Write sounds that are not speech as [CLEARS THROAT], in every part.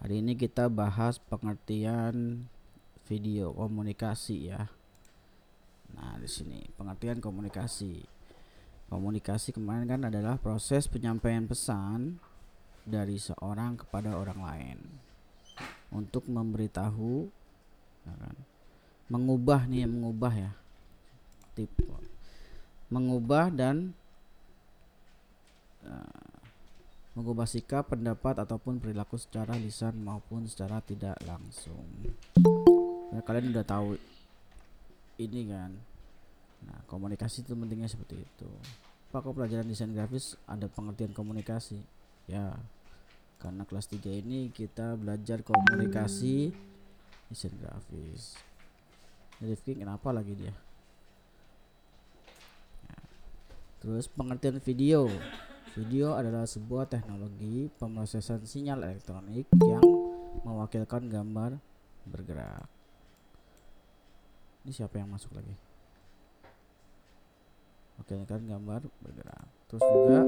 Hari ini kita bahas pengertian video komunikasi ya. Nah, di sini pengertian komunikasi. Komunikasi kemarin kan adalah proses penyampaian pesan dari seorang kepada orang lain untuk memberitahu ya kan, mengubah nih mengubah ya tipe mengubah dan uh, mengubah sikap, pendapat ataupun perilaku secara lisan maupun secara tidak langsung. Ya, kalian udah tahu ini kan. Nah, komunikasi itu pentingnya seperti itu. Pak kok pelajaran desain grafis ada pengertian komunikasi? Ya, karena kelas 3 ini kita belajar komunikasi desain grafis. Rifki kenapa lagi dia? Ya. Terus pengertian video. Video adalah sebuah teknologi pemrosesan sinyal elektronik yang mewakilkan gambar bergerak. Ini siapa yang masuk lagi? Oke, kan gambar bergerak. Terus juga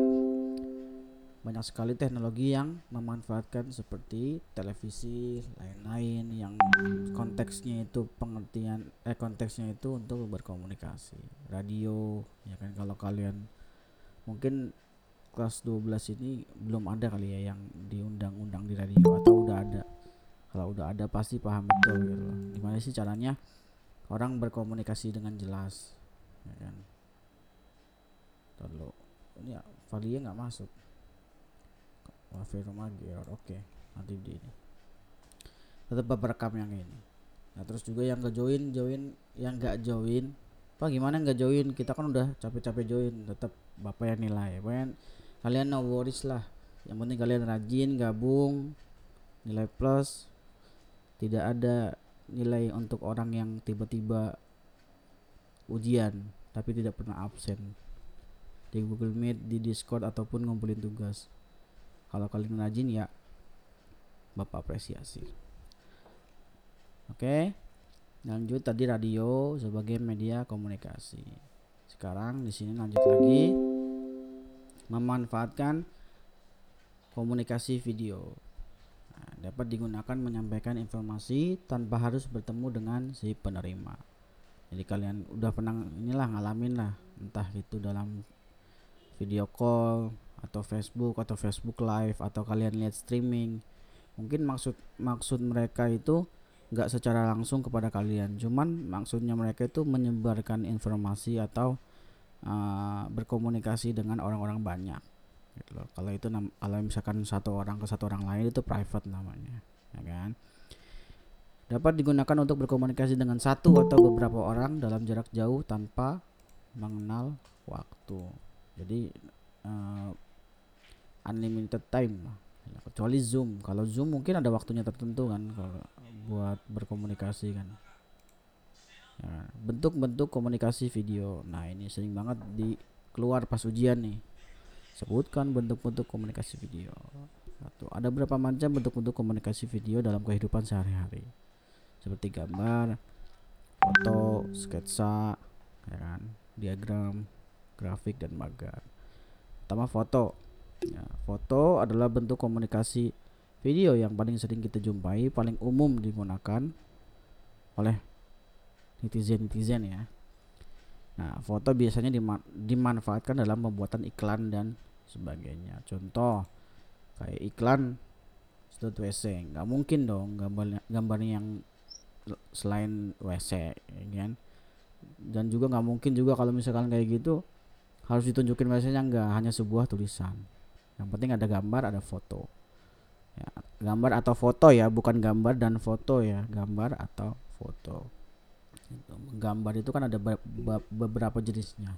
banyak sekali teknologi yang memanfaatkan seperti televisi, lain-lain yang konteksnya itu pengertian eh konteksnya itu untuk berkomunikasi. Radio, ya kan kalau kalian mungkin kelas 12 ini belum ada kali ya yang diundang-undang di radio atau udah ada? Kalau udah ada pasti paham betul gitu loh. Gimana sih caranya orang berkomunikasi dengan jelas ya kan? Lalu ini ya, Valia nggak masuk. Wafi rumah error oke. Nanti di ini. Tetap rekam yang ini. Nah terus juga yang nggak join join yang nggak join. Pak gimana nggak join? Kita kan udah capek-capek join tetap bapak yang nilai Pokoknya kalian no worries lah yang penting kalian rajin gabung nilai plus tidak ada nilai untuk orang yang tiba-tiba ujian tapi tidak pernah absen di Google Meet, di Discord ataupun ngumpulin tugas. Kalau kalian rajin ya Bapak apresiasi. Oke. Lanjut tadi radio sebagai media komunikasi. Sekarang di sini lanjut lagi memanfaatkan komunikasi video. Nah, dapat digunakan menyampaikan informasi tanpa harus bertemu dengan si penerima. Jadi kalian udah pernah inilah ngalamin lah, entah itu dalam video call atau Facebook atau Facebook Live atau kalian lihat streaming. Mungkin maksud maksud mereka itu nggak secara langsung kepada kalian, cuman maksudnya mereka itu menyebarkan informasi atau uh, berkomunikasi dengan orang-orang banyak gitu loh. Kalau itu kalau misalkan satu orang ke satu orang lain itu private namanya, ya kan? Dapat digunakan untuk berkomunikasi dengan satu atau beberapa orang dalam jarak jauh tanpa mengenal waktu. Jadi uh, unlimited time kecuali Zoom. Kalau Zoom mungkin ada waktunya tertentu kan kalau buat berkomunikasi kan. Nah, bentuk-bentuk komunikasi video. Nah, ini sering banget di keluar pas ujian nih. Sebutkan bentuk-bentuk komunikasi video. Satu, ada berapa macam bentuk-bentuk komunikasi video dalam kehidupan sehari-hari? Seperti gambar, foto, sketsa, ya kan, diagram, grafik dan magar. Pertama foto. Ya, foto adalah bentuk komunikasi video yang paling sering kita jumpai, paling umum digunakan oleh netizen-netizen ya. Nah, foto biasanya dima dimanfaatkan dalam pembuatan iklan dan sebagainya. Contoh kayak iklan sedot WC, nggak mungkin dong gambar gambarnya yang selain WC, ya kan? Dan juga nggak mungkin juga kalau misalkan kayak gitu harus ditunjukin WC-nya nggak hanya sebuah tulisan. Yang penting ada gambar, ada foto. Ya, gambar atau foto ya, bukan gambar dan foto ya, gambar atau foto. Gambar itu kan ada beberapa jenisnya.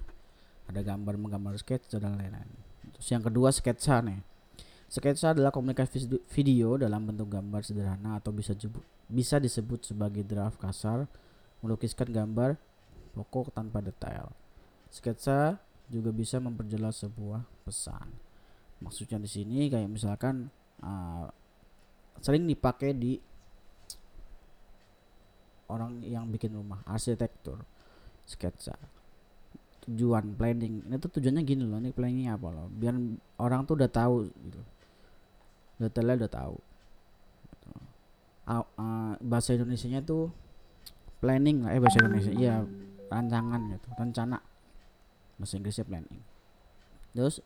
Ada gambar menggambar sketsa dan lain-lain. Terus yang kedua sketsa nih. Sketsa adalah komunikasi video dalam bentuk gambar sederhana atau bisa bisa disebut sebagai draft kasar, melukiskan gambar pokok tanpa detail. Sketsa juga bisa memperjelas sebuah pesan. Maksudnya di sini kayak misalkan uh, sering dipakai di orang yang bikin rumah arsitektur sketsa tujuan planning. Ini tuh tujuannya gini loh ini planningnya apa loh? Biar orang tuh udah tahu gitu. Detailnya udah tahu. Gitu. uh, uh, bahasa Indonesia-nya tuh planning lah eh bahasa Indonesia iya rancangan gitu rencana. Bahasa Inggrisnya planning. Terus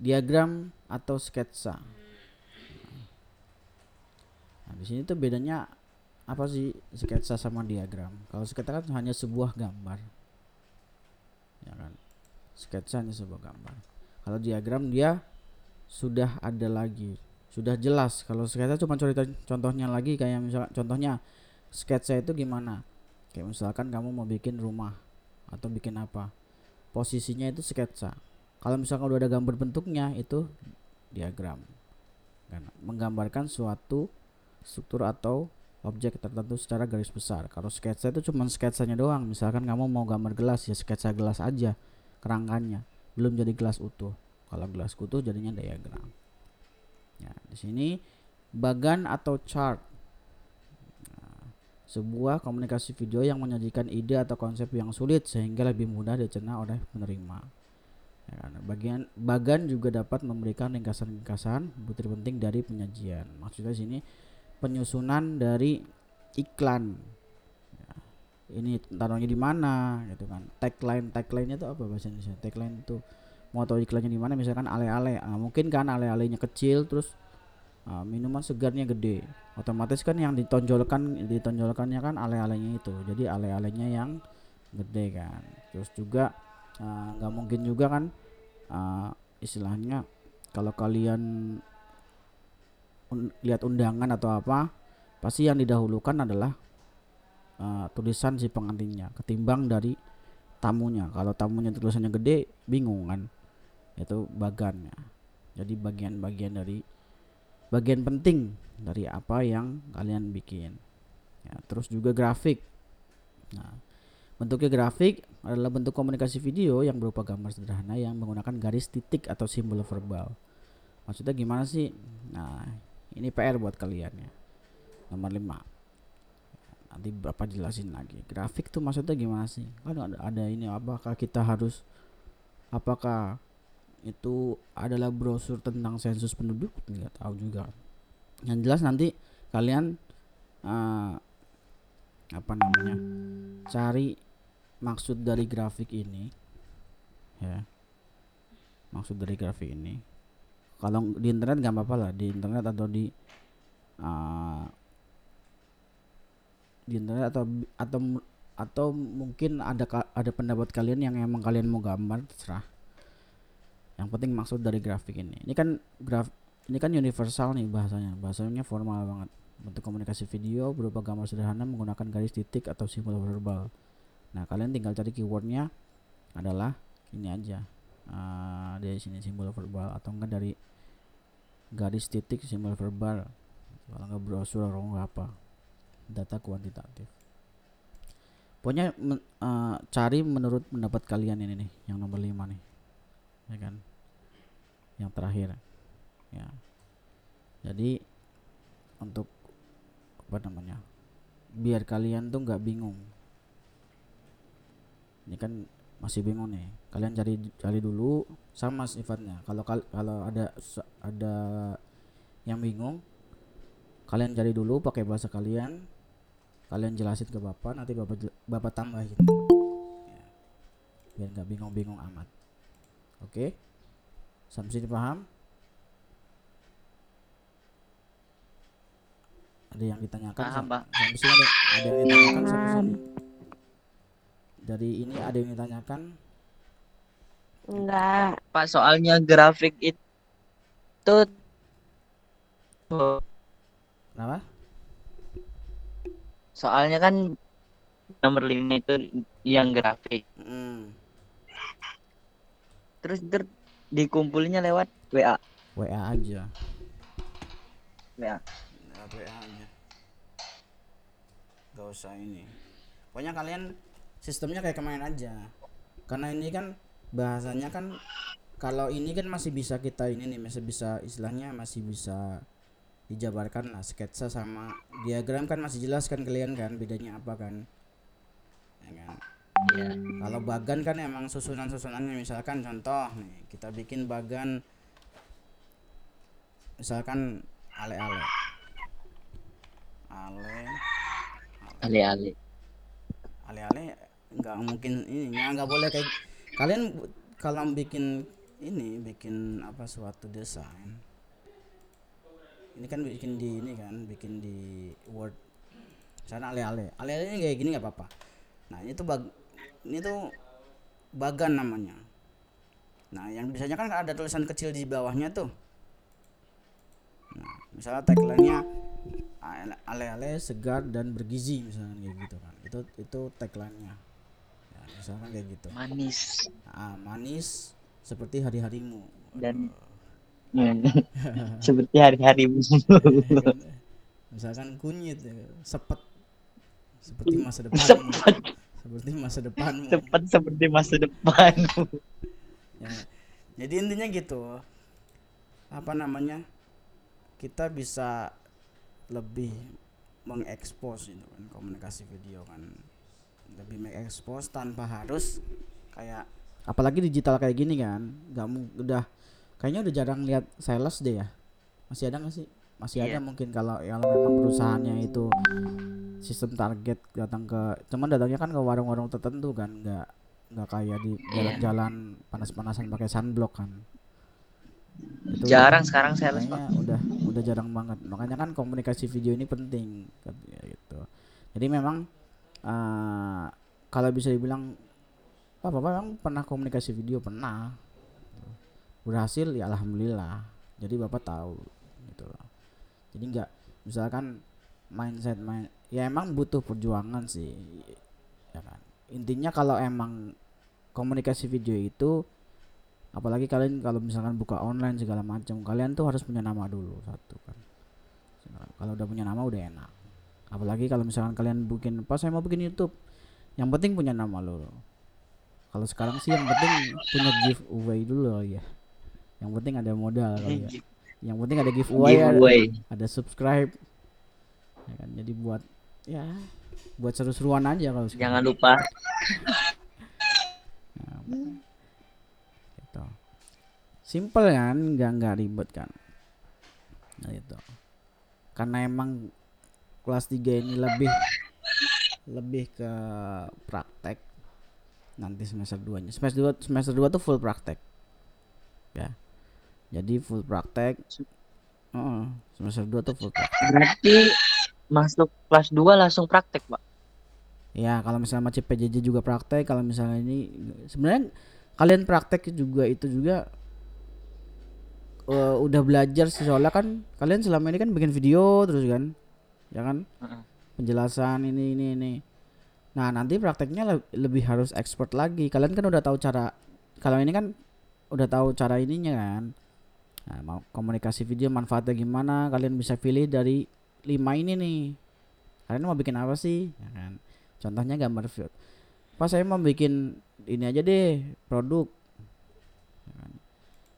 diagram atau sketsa. Nah di sini tuh bedanya apa sih sketsa sama diagram? Kalau sketsa kan hanya sebuah gambar. Ya kan? Sketsa hanya sebuah gambar. Kalau diagram dia sudah ada lagi. Sudah jelas. Kalau sketsa cuma cerita contohnya lagi kayak misalnya contohnya sketsa itu gimana? Kayak misalkan kamu mau bikin rumah atau bikin apa. Posisinya itu sketsa. Kalau misalkan udah ada gambar bentuknya itu diagram. Kan? Menggambarkan suatu struktur atau objek tertentu secara garis besar. Kalau sketsa itu cuma sketsanya doang. Misalkan kamu mau gambar gelas ya sketsa gelas aja kerangkanya. Belum jadi gelas utuh. Kalau gelas utuh jadinya diagram. Ya di sini bagan atau chart. Nah, sebuah komunikasi video yang menyajikan ide atau konsep yang sulit sehingga lebih mudah dicerna oleh penerima. Ya kan? bagian bagan juga dapat memberikan ringkasan-ringkasan butir penting dari penyajian. Maksudnya sini penyusunan dari iklan. Ini taruhnya di mana gitu kan. Tagline tagline itu apa bahasa Indonesia? Tagline itu mau tahu iklannya di mana? Misalkan ale-ale. Nah, mungkin kan ale-alenya kecil terus uh, minuman segarnya gede. Otomatis kan yang ditonjolkan ditonjolkannya kan ale-alenya itu. Jadi ale-alenya yang gede kan. Terus juga nggak uh, mungkin juga kan uh, istilahnya kalau kalian un lihat undangan atau apa pasti yang didahulukan adalah uh, tulisan si pengantinnya ketimbang dari tamunya. Kalau tamunya tulisannya gede bingung kan itu bagannya. Jadi bagian-bagian dari bagian penting dari apa yang kalian bikin. Ya, terus juga grafik. Nah bentuknya grafik adalah bentuk komunikasi video yang berupa gambar sederhana yang menggunakan garis titik atau simbol verbal. Maksudnya gimana sih? Nah ini PR buat kalian ya. Nomor 5 nanti bapak jelasin lagi. Grafik tuh maksudnya gimana sih? Kan ada, ada ini apakah kita harus apakah itu adalah brosur tentang sensus penduduk? Nggak tahu juga. Yang jelas nanti kalian uh, apa namanya cari maksud dari grafik ini ya. Maksud dari grafik ini kalau di internet nggak apa-apa lah di internet atau di uh, di internet atau atau atau mungkin ada ada pendapat kalian yang emang kalian mau gambar terserah. Yang penting maksud dari grafik ini. Ini kan graf ini kan universal nih bahasanya. Bahasanya formal banget. Bentuk komunikasi video berupa gambar sederhana menggunakan garis titik atau simbol verbal. Nah kalian tinggal cari keywordnya adalah ini aja. Uh, dari sini simbol verbal atau enggak dari garis titik simbol verbal kalau nggak brosur atau nggak apa data kuantitatif. Pokoknya men, uh, cari menurut pendapat kalian ini nih, yang nomor 5 nih. Ya kan? Yang terakhir. Ya. Jadi untuk apa namanya? Biar kalian tuh nggak bingung. Ini kan masih bingung nih. Kalian cari cari dulu sama sifatnya. Kalau kalau ada ada yang bingung, kalian cari dulu pakai bahasa kalian kalian jelasin ke bapak nanti bapak bapak tambahin. Ya. biar nggak bingung-bingung amat. Oke? Sampai sini paham? Ada yang ditanyakan? Paham pak. sampai sini ada, ada yang ditanyakan? Sampai sini. Dari ini ada yang ditanyakan enggak. Pak soalnya grafik itu kenapa? Soalnya kan nomor lima itu yang grafik. Mm. terus ter dikumpulinya lewat WA WA aja. WA Nah, WA aja. Gak usah ini. Pokoknya kalian sistemnya kayak kemarin aja. Karena ini kan bahasanya kan kalau ini kan masih bisa kita ini nih masih bisa istilahnya masih bisa dijabarkan lah sketsa sama diagram kan masih jelas kan kalian kan bedanya apa kan ya kan ya. kalau bagan kan emang susunan susunannya misalkan contoh nih kita bikin bagan misalkan ale-ale uh, Ale-ale. ale-ale nggak mungkin ini nggak boleh kayak kalian kalau bikin ini bikin apa suatu desain ini kan bikin di ini kan bikin di word. Misalnya ale-ale. Ale-ale kayak gini nggak apa-apa. Nah ini tuh bag ini tuh bagan namanya. Nah yang biasanya kan ada tulisan kecil di bawahnya tuh. Nah misalnya tagline-nya ale- ale-ale segar dan bergizi misalnya kayak gitu kan. Itu itu tagline-nya. ya, misalkan kayak gitu Manis. ah, manis seperti hari-harimu Dan Hmm. [LAUGHS] seperti hari-harimu. [LAUGHS] misalkan kunyit ya, sepet seperti masa depanmu Sepet. seperti masa depanmu Cepat seperti masa depan. ya. jadi intinya gitu apa namanya kita bisa lebih mengekspos itu kan komunikasi video kan lebih mengekspos tanpa harus kayak apalagi digital kayak gini kan nggak udah kayaknya udah jarang lihat sales deh ya masih ada nggak sih masih ada Iya. mungkin kalau kalau memang perusahaannya itu sistem target datang ke cuman datangnya kan ke warung-warung tertentu kan nggak nggak kayak di Iya. jalan-jalan panas-panasan pakai sunblock kan itu Jarang sekarang sales, Pak. udah udah jarang banget makanya kan komunikasi video ini penting gitu jadi memang eh, kalau bisa dibilang Pak Bapak memang pernah komunikasi video pernah. Berhasil ya alhamdulillah. Jadi Bapak tahu gitu loh. Jadi nggak misalkan mindset main ya emang butuh perjuangan sih ya kan. Intinya kalau emang komunikasi video itu apalagi kalian kalau misalkan buka online segala macam kalian tuh harus punya nama dulu satu kan. Kalau udah punya nama udah enak apalagi kalau misalkan kalian bikin pas saya mau bikin YouTube yang penting punya nama lo kalau sekarang sih yang penting punya giveaway dulu ya yang penting ada modal kali ya yang penting ada giveaway, ada- Giveaway. ada subscribe ya kan jadi buat ya buat seru-seruan aja kalau sekarang. Jangan lupa gitu. Simple kan, nggak nggak ribet kan. Nah itu. Karena emang kelas 3 ini lebih lebih ke praktek nanti semester 2 nya. Semester 2 semester 2 tuh full praktek. Ya. Jadi full praktek. Heeh, semester 2 tuh full praktek. Berarti masuk kelas 2 langsung praktek, Pak. Ya, kalau misalnya macet PJJ juga praktek, kalau misalnya ini sebenarnya kalian praktek juga itu juga eh, udah belajar sih soalnya kan kalian selama ini kan bikin video terus kan, ya kan? Heeh. Penjelasan ini ini ini. Nah, nanti prakteknya le- lebih harus expert lagi. Kalian kan udah tahu cara kalau ini kan udah tahu cara ininya kan. Nah, mau komunikasi video manfaatnya gimana? Kalian bisa pilih dari lima ini nih. Kalian mau bikin apa sih? Ya kan? Contohnya gambar video. Pas saya mau bikin ini aja deh produk. Ya kan?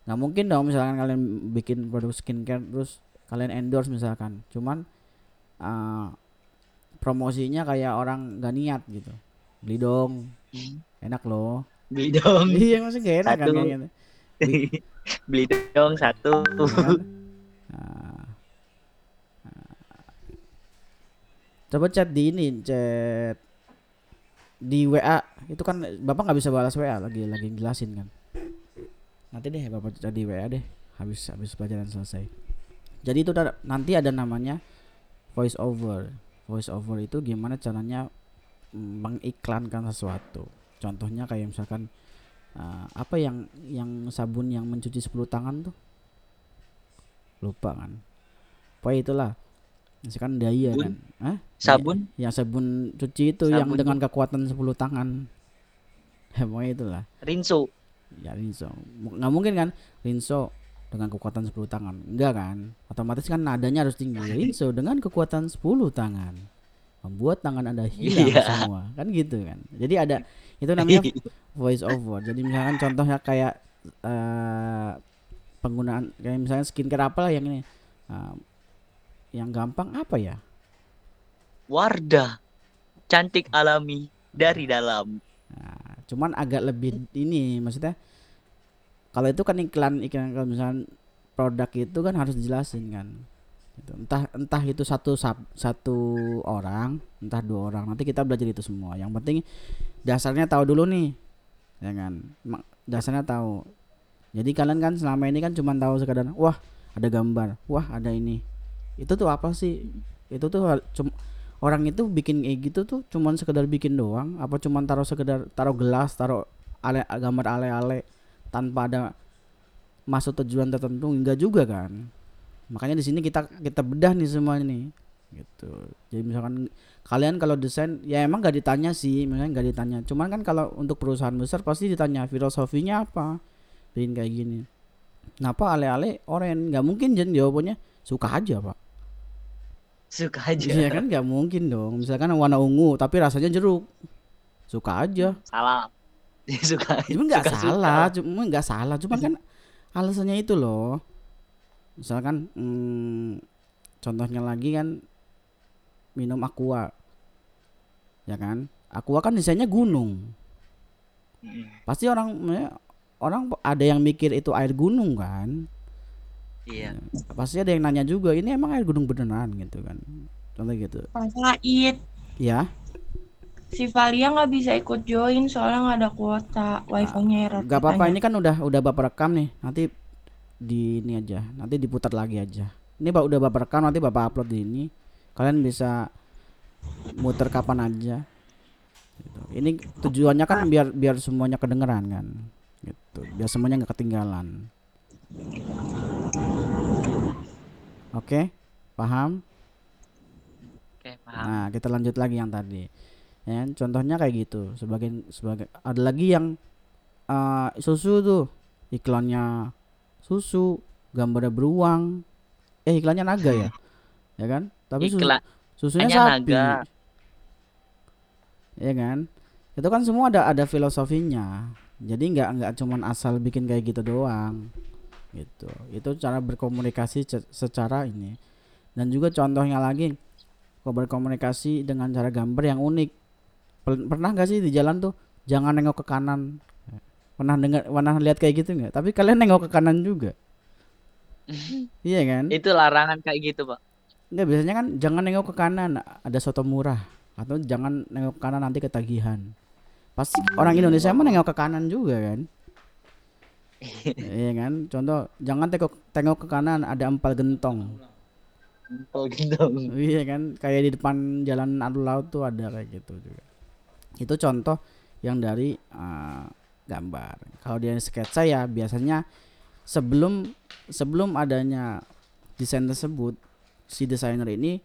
Nggak mungkin dong misalkan kalian bikin produk skincare terus kalian endorse misalkan. Cuman eh, promosinya kayak orang nggak niat gitu. Beli dong, enak loh. Beli dong. [LAUGHS] iya masih gak enak kan Satu. kayak gitu. [LAUGHS] Beli dong satu. Ya kan? Nah. [LAUGHS] Nah. Coba chat di ini, chat di WA itu kan bapak nggak bisa balas WA lagi lagi jelasin kan. Nanti deh bapak chat di WA deh habis habis pelajaran selesai. Jadi itu nanti ada namanya voice over. Voice over itu gimana caranya mengiklankan sesuatu. Contohnya kayak misalkan uh, apa yang yang sabun yang mencuci 10 tangan tuh lupa kan pokoknya itulah misalkan daya Sabun? kan Hah? Sabun? Ya, yang sabun cuci itu yang Sabun dengan kekuatan 10 tangan ya [LAUGHS] pokoknya itulah Rinso. ya Rinso nggak mungkin kan Rinso dengan kekuatan 10 tangan. Enggak kan? Otomatis kan nadanya harus tinggi. Rinso dengan kekuatan 10 tangan membuat tangan anda hilang Iya. semua. Kan gitu kan? Jadi ada itu namanya [LAUGHS] voice over jadi misalkan contohnya kayak eh penggunaan kayak misalnya skincare apa lah yang ini Nah, yang gampang apa ya? Wardah. Cantik alami dari dalam. Nah, cuman agak lebih ini maksudnya kalau itu kan iklan iklan kalau misalnya produk itu kan harus dijelasin kan. Gitu. entah entah itu satu sab- satu orang entah dua orang nanti kita belajar itu semua. Yang penting dasarnya tahu dulu nih ya kan? Dasarnya tahu. Jadi kalian kan selama ini kan cuma tahu sekadar wah ada gambar wah ada ini. Itu tuh apa sih? Itu tuh hal- cum- orang itu bikin kayak gitu tuh cuman sekedar bikin doang? Apa cuman taruh sekedar taruh gelas taruh ale gambar ale-ale tanpa ada masuk tujuan tertentu enggak juga kan. Makanya di sini kita kita bedah nih semua ini gitu. Jadi misalkan kalian kalau desain ya emang gak ditanya sih misalnya nggak ditanya. Cuman kan kalau untuk perusahaan besar pasti ditanya filosofinya apa? Bikin kayak gini. Kenapa ale-ale oren nggak mungkin jen jawabannya suka aja pak. Suka aja. Iya kan? Nggak mungkin dong. Misalkan warna ungu tapi rasanya jeruk. Suka aja. Salah. Suka. cuma nggak suka-suka. salah cuma nggak salah cuma kan alasannya itu loh misalkan hmm, contohnya lagi kan minum aqua ya kan aqua kan desainnya gunung Mm. pasti orang ya, orang ada yang mikir itu air gunung kan Iya. pasti ada yang nanya juga ini emang air gunung beneran gitu kan contoh gitu Said, ya si Valia nggak bisa ikut join soalnya nggak ada kuota. Wifi-nya error. nggak apa-apa ini kan udah udah bapak rekam nih. Nanti di ini aja nanti diputar lagi aja. Ini pak udah bapak rekam nanti bapak upload di ini. Kalian bisa muter kapan aja. Gitu. ini tujuannya kan biar biar semuanya kedengeran kan. Gitu. Biar semuanya nggak ketinggalan. Oke paham? Oke, paham. Nah, kita lanjut lagi yang tadi. Ya, kan? contohnya kayak gitu. Sebagai sebagai ada lagi yang eh, susu tuh iklannya susu, gambarnya beruang. Eh, iklannya naga ya. [LAUGHS] Ya kan? Tapi susu, susunya hanya sapi. naga. Ya kan? Itu kan semua ada ada filosofinya. Jadi nggak nggak cuman asal bikin kayak gitu doang. Gitu. Itu cara berkomunikasi secara ini. Dan juga contohnya lagi kok berkomunikasi dengan cara gambar yang unik. Pernah nggak sih di jalan tuh jangan nengok ke kanan? Pernah dengar pernah lihat kayak gitu nggak? Tapi kalian nengok ke kanan juga. [LAUGHS] iya kan? Itu larangan kayak gitu, Pak. Enggak biasanya kan jangan nengok ke kanan ada soto murah atau jangan nengok ke kanan nanti ketagihan. Pasti orang Indonesia mah nengok ke kanan juga kan. [LAUGHS] iya kan? Contoh jangan tengok tengok ke kanan ada empal gentong. Empel gendong. Iya kan? Kayak di depan jalan alun laut tuh ada kayak gitu juga. Itu contoh yang dari eh, gambar. Kalau dia sketsa ya biasanya sebelum sebelum adanya desain tersebut si desainer ini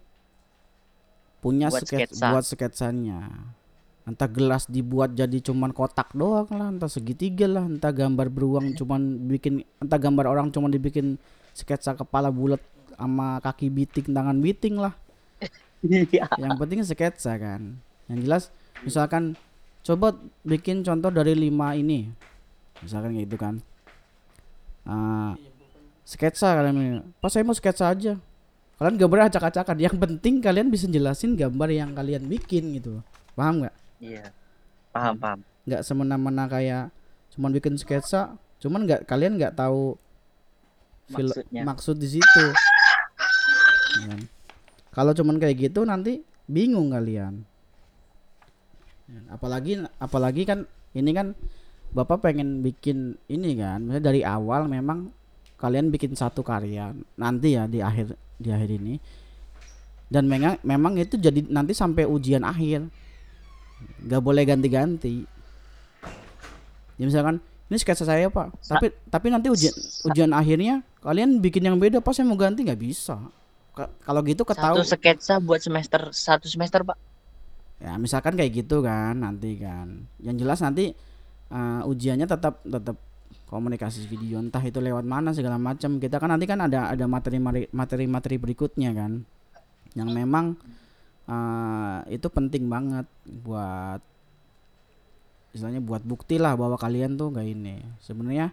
punya Buat sketsa sketsa. buat sketsanya. Entah gelas dibuat jadi cuman kotak doang lah, entah segitiga lah, entah gambar beruang cuman bikin entah gambar orang cuman dibikin sketsa kepala bulat sama kaki biting, tangan biting lah. [LAUGHS] Iya. Yang penting sketsa kan. Yang jelas misalkan coba bikin contoh dari lima ini. Misalkan kayak gitu kan. Ah, sketsa kalian ini. Pas saya mau sketsa aja. Kalian gambarnya acak-acakan. Yang penting kalian bisa jelasin gambar yang kalian bikin gitu. Paham nggak? Iya. Paham, paham. Nggak semena-mena kayak cuman bikin sketsa, cuman nggak kalian nggak tahu Maksudnya. maksud di situ. Ya kan? Kalau cuman kayak gitu nanti bingung kalian. Ya, Apalagi apalagi kan ini kan Bapak pengen bikin ini kan, misalnya dari awal memang kalian bikin satu karya nanti ya di akhir di akhir ini. Dan memang memang itu jadi nanti sampai ujian akhir. nggak boleh ganti-ganti. Ya misalkan ini sketsa saya pak, tapi tapi nanti ujian ujian akhirnya kalian bikin yang beda pas saya mau ganti nggak bisa. Ka- Kalau gitu ketahu Satu sketsa buat semester satu semester, Pak. Ya misalkan kayak gitu kan nanti kan. Yang jelas nanti eh, ujiannya tetap tetap komunikasi video entah itu lewat mana segala macam. Kita kan nanti kan ada ada materi materi materi berikutnya kan yang memang eh, itu penting banget buat istilahnya buat bukti lah bahwa kalian tuh nggak ini sebenarnya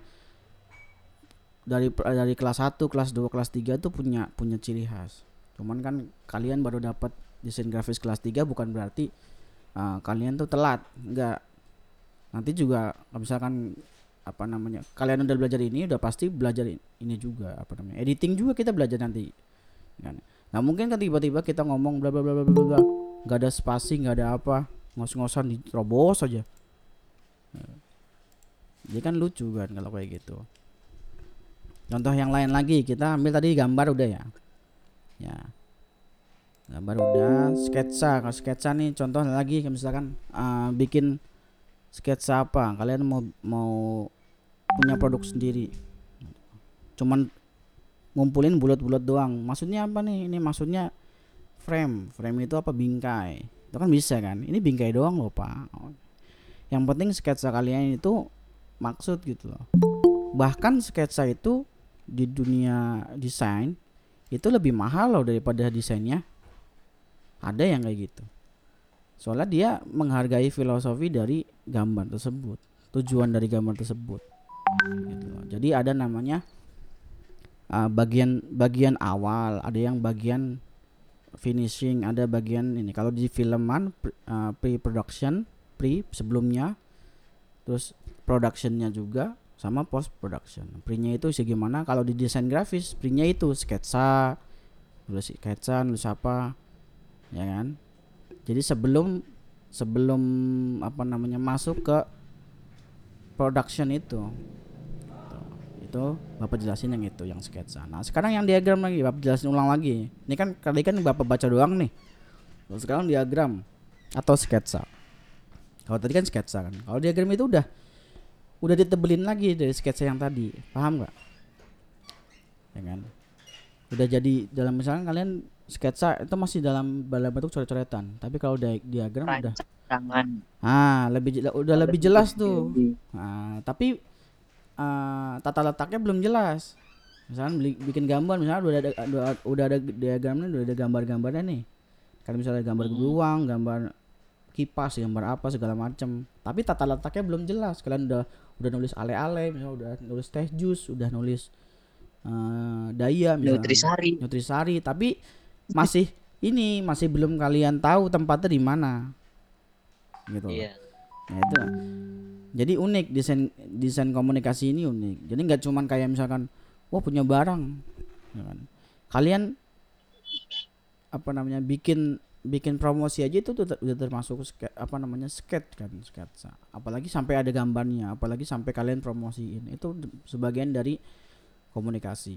dari dari kelas 1, kelas 2, kelas 3 tuh punya punya ciri khas. Cuman kan kalian baru dapat desain grafis kelas 3 bukan berarti uh, kalian tuh telat. Enggak. Nanti juga misalkan apa namanya? Kalian udah belajar ini udah pasti belajar ini juga apa namanya? Editing juga kita belajar nanti. kan nggak mungkin kan tiba-tiba kita ngomong bla bla bla bla bla nggak ada spasi nggak ada apa ngos-ngosan diterobos aja Nah. jadi kan lucu kan kalau kayak gitu contoh yang lain lagi kita ambil tadi gambar udah ya ya gambar udah sketsa. Kalau sketsa nih contoh lagi misalkan eh, bikin sketsa apa? Kalian mau mau punya produk sendiri. Cuman ngumpulin bulat-bulat doang. Maksudnya apa nih? Ini maksudnya frame. Frame itu apa? Bingkai. Itu kan bisa kan? Ini bingkai doang loh pak. Yang penting sketsa kalian itu maksud gitu loh. Bahkan sketsa itu di dunia desain itu lebih mahal loh daripada desainnya ada yang kayak gitu. Soalnya dia menghargai filosofi dari gambar tersebut tujuan dari gambar tersebut gitu jadi ada namanya uh, bagian bagian awal ada yang bagian finishing ada bagian ini. Kalau di filman pre- uh, pre-production pre sebelumnya terus productionnya juga sama post production pre-nya itu gimana? Kalau di desain grafis pre-nya itu sketsa nulis sketsa nulis apa ya kan? Jadi sebelum sebelum apa namanya masuk ke production itu itu bapak jelasin yang itu yang sketsa. Nah sekarang yang diagram lagi bapak jelasin ulang lagi. Ini kan tadi kan bapak baca doang nih. Terus sekarang diagram atau sketsa. Kalau tadi kan sketsa kan. Kalau diagram itu udah udah ditebelin lagi dari sketsa yang tadi. Paham nggak? Ya kan? Udah jadi dalam misalnya kalian sketsa itu masih dalam dalam bentuk coret-coretan tapi kalau dia- diagram udah tangan ah lebih udah lebih jelas tuh Nah, tapi eh, tata letaknya belum jelas. Misalnya bikin gambar, misalnya udah ada udah, udah ada diagramnya, udah ada gambar-gambarnya nih. Kan misalnya gambar beruang, gambar kipas, gambar apa segala macam. Tapi tata letaknya belum jelas. Kalian udah udah nulis ale-ale, misalnya udah nulis teh jus, udah nulis eh, daya misalnya. Nutrisari Nutrisari, tapi masih ini masih belum kalian tahu tempatnya di mana. Gitu. iya Nah itu. Jadi unik desain desain komunikasi ini unik. Jadi nggak cuman kayak misalkan, wah punya barang, ya kan. Kalian apa namanya bikin bikin promosi aja itu tuh udah termasuk apa namanya sketch kan sketsa. Apalagi sampai ada gambarnya, apalagi sampai kalian promosiin itu sebagian dari komunikasi,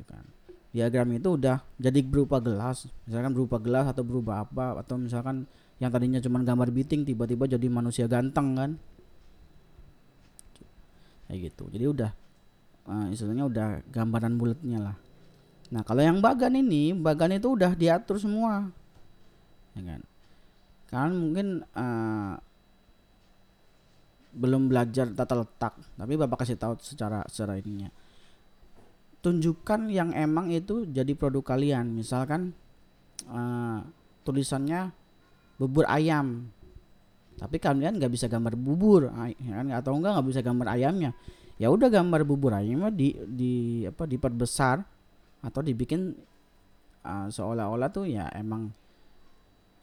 ya kan. Diagram itu udah jadi berupa gelas, misalkan berupa gelas atau berupa apa atau misalkan yang tadinya cuma gambar biting tiba-tiba jadi manusia ganteng kan? Kayak gitu. Jadi udah eh, istilahnya udah gambaran bulatnya lah. Nah kalau yang bagan ini bagan itu udah diatur semua. Ya kan? Kalian mungkin eh, belum belajar tata letak tapi bapak kasih tahu secara secara ininya tunjukkan yang emang itu jadi produk kalian. Misalkan eh, tulisannya bubur ayam. Tapi kalian nggak bisa gambar bubur ya kan? Atau enggak nggak bisa gambar ayamnya. Ya udah gambar bubur ayamnya di di apa diperbesar atau dibikin uh, seolah-olah tuh ya emang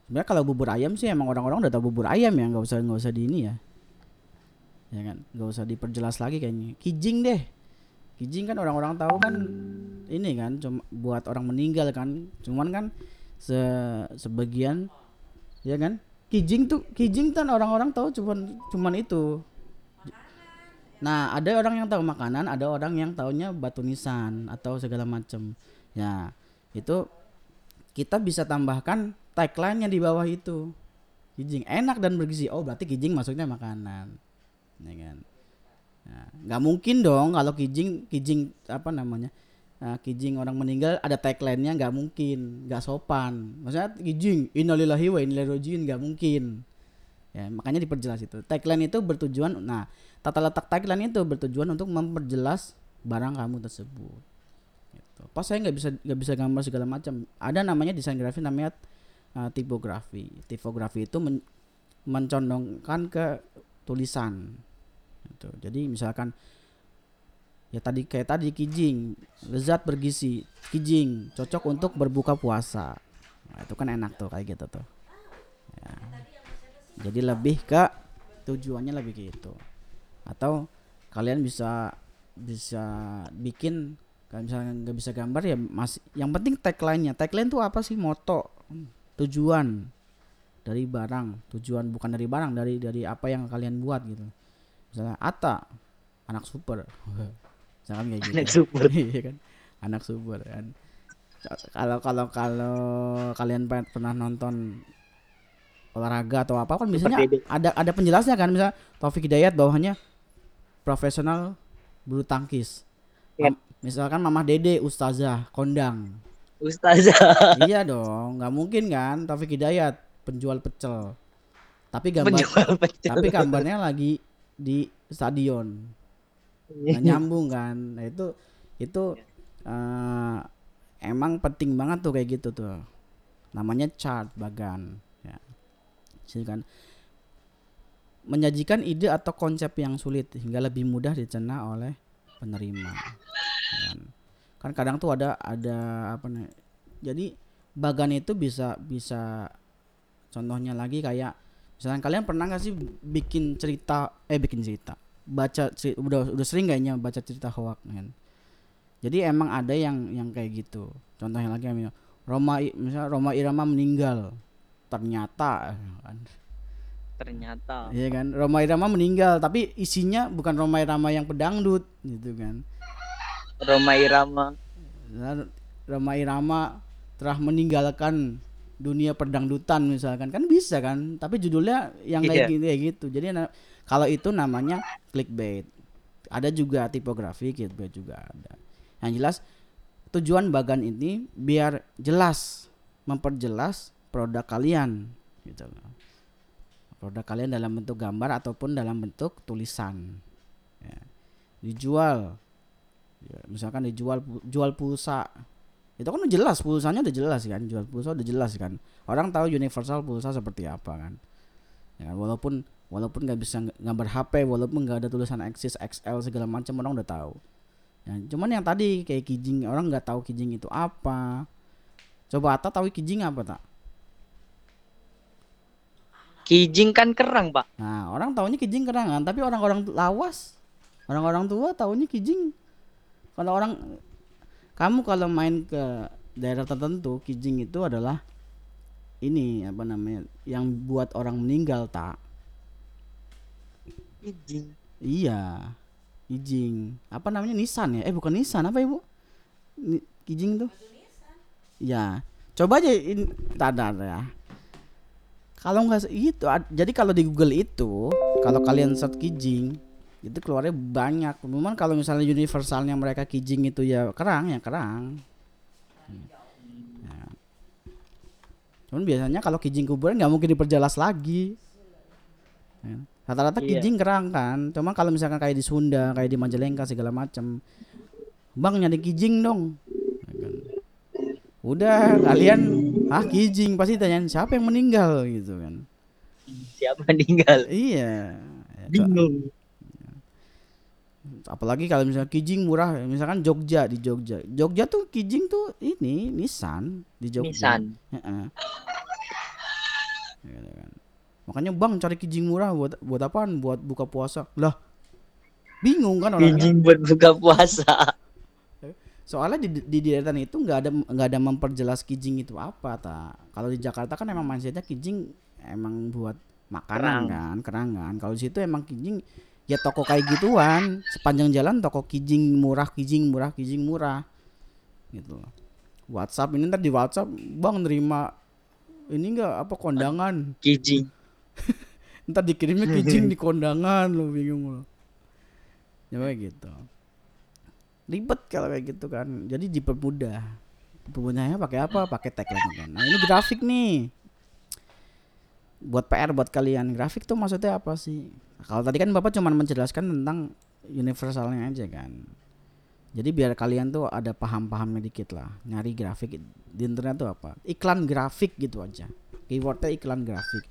sebenarnya kalau bubur ayam sih emang orang-orang udah tahu bubur ayam ya nggak usah nggak usah di ini ya. Ya kan? Nggak usah diperjelas lagi kayaknya. Kijing deh kijing kan orang-orang tahu kan ini kan cuma buat orang meninggal kan. Cuman kan se sebagian ya kan? Kijing tuh kijing kan orang-orang tahu cuman cuman itu. Nah ada orang yang tahu makanan ada orang yang taunya batu nisan atau segala macam ya itu kita bisa tambahkan tagline-nya di bawah itu. Kijing enak dan bergizi. Oh berarti kijing masuknya makanan. Ya kan nggak mungkin dong kalau kijing kijing apa namanya Nah, kijing orang meninggal ada tagline-nya nggak mungkin, nggak sopan. Maksudnya kijing innalillahi wa inna ilaihi rajiun nggak mungkin. Ya, makanya diperjelas itu. Tagline itu bertujuan nah, tata letak tagline itu bertujuan untuk memperjelas barang kamu tersebut. Gitu. Pas saya nggak bisa nggak bisa gambar segala macam. Ada namanya desain grafis namanya uh, tipografi. Tipografi itu men- mencondongkan ke tulisan. Gitu. Jadi misalkan ya tadi kayak tadi kijing. Lezat bergizi kijing. Cocok untuk berbuka puasa. Nah, itu kan enak tuh kayak gitu tuh. Ya. jadi lebih ke tujuannya lebih ke itu. Atau kalian bisa bisa bikin kalau misalnya nggak bisa gambar ya masih yang penting tagline-nya. Tagline tuh apa sih? Moto. Tujuan dari barang. Tujuan bukan dari barang dari dari apa yang kalian buat gitu misalnya Ata anak super [LAUGHS] misalkan kayak gitu Anak super. [LAUGHS] iya kan anak super kan kalau kalau kalau kalian pe- pernah nonton olahraga atau apa kan biasanya Dede. ada ada penjelasnya kan misalnya Taufik Hidayat bawahnya profesional bulu tangkis Iya. Mam- misalkan Mamah Dede ustazah kondang Ustazah. [LAUGHS] iya dong nggak mungkin kan Taufik Hidayat penjual pecel tapi gambar Penjual pecel. tapi gambarnya lagi di stadion. Nggak nyambung kan? Nah itu itu eh, emang penting banget tuh kayak gitu tuh. Namanya chart bagan ya. Kan menyajikan ide atau konsep yang sulit hingga lebih mudah dicerna oleh penerima. Kan kan kadang tuh ada ada apa nih jadi bagan itu bisa bisa contohnya lagi kayak misalnya kalian pernah nggak sih bikin cerita eh bikin cerita? Baca ceri- udah udah sering kayaknya baca cerita hoak kan? Jadi emang ada yang yang kayak gitu. Contohnya lagi Roma misalnya Roma Irama meninggal. Ternyata kan? Ternyata. Iya kan? Roma Irama meninggal tapi isinya bukan Roma Irama yang pedangdut gitu kan? Roma Irama. Roma Irama telah meninggalkan dunia perdangdutan misalkan. Kan bisa kan tapi judulnya yang kayak gitu kayak gitu. Jadi na- kalau itu namanya clickbait. Ada juga tipografi clickbait juga ada. Yang jelas tujuan bagan ini biar jelas memperjelas produk kalian gitu loh. Produk kalian dalam bentuk gambar ataupun dalam bentuk tulisan. Ya. dijual. Ya, misalkan dijual jual pulsa itu kan udah jelas pulsanya udah jelas kan jual pulsa udah jelas kan orang tahu universal pulsa seperti apa kan ya kan? walaupun walaupun nggak bisa gambar HP walaupun nggak ada tulisan Axis XL segala macam orang udah tahu ya, cuman yang tadi kayak kijing orang nggak tahu kijing itu apa coba Ata tahu kijing apa tak Kijing kan kerang, Pak. Nah, orang taunya kijing kerangan, tapi orang-orang lawas, orang-orang tua taunya kijing. Kalau orang kamu kalau main ke daerah tertentu, kijing itu adalah ini apa namanya? Yang buat orang meninggal tak? Kijing. Iya. Kijing. Apa namanya? Nisan ya? Eh bukan Nisan, apa Ibu? Ni- kijing tuh? Ya. Coba aja ini tadar ya. Kalau nggak itu, ad- jadi kalau di Google itu, kalau kalian search kijing, itu keluarnya banyak. Cuman kalau misalnya universalnya mereka kijing itu ya kerang, ya kerang. Ya. Cuman biasanya kalau kijing kuburan nggak mungkin diperjelas lagi. Ya. Rata-rata Iya. kijing kerang kan. Cuma kalau misalkan kayak di Sunda, kayak di Majalengka segala macam, bang nyari kijing dong. Ya kan. Udah kalian ah kijing pasti tanyain siapa yang meninggal gitu kan. Siapa meninggal? Iya. Ya, Bingung. Apalagi kalau misalnya kijing murah misalkan Jogja di Jogja Jogja tuh kijing tuh ini Nissan di Jogja Nissan. Heeh. Gitu kan. makanya bang cari kijing murah buat buat apaan buat buka puasa lah bingung kan orangnya Kijing buat buka puasa. soalnya di, di deretan itu nggak ada nggak ada memperjelas kijing itu apa ta kalau di Jakarta kan emang mindsetnya kijing emang buat makanan Kerang. kan kerangan kalau di situ emang kijing ya toko kayak gituan. Sepanjang jalan toko kijing murah kijing murah kijing murah. Gitu loh. WhatsApp ini ntar di WhatsApp bang nerima ini enggak apa kondangan? Kijing. [LAUGHS] ntar dikirimnya [LAUGHS] kijing di kondangan lo bingung lo ya kayak gitu. Ribet kalau kayak gitu kan. Jadi dipermudah dipermudahnya pakai apa? Pakai tagline kan. Nah ini grafik nih. Buat PR buat kalian. Grafik tuh maksudnya apa sih kalau tadi kan bapak cuma menjelaskan tentang universalnya aja kan. Jadi biar kalian tuh ada paham-pahamnya dikit lah. Nyari grafik di internet tuh apa? Iklan grafik gitu aja. Keywordnya iklan grafik.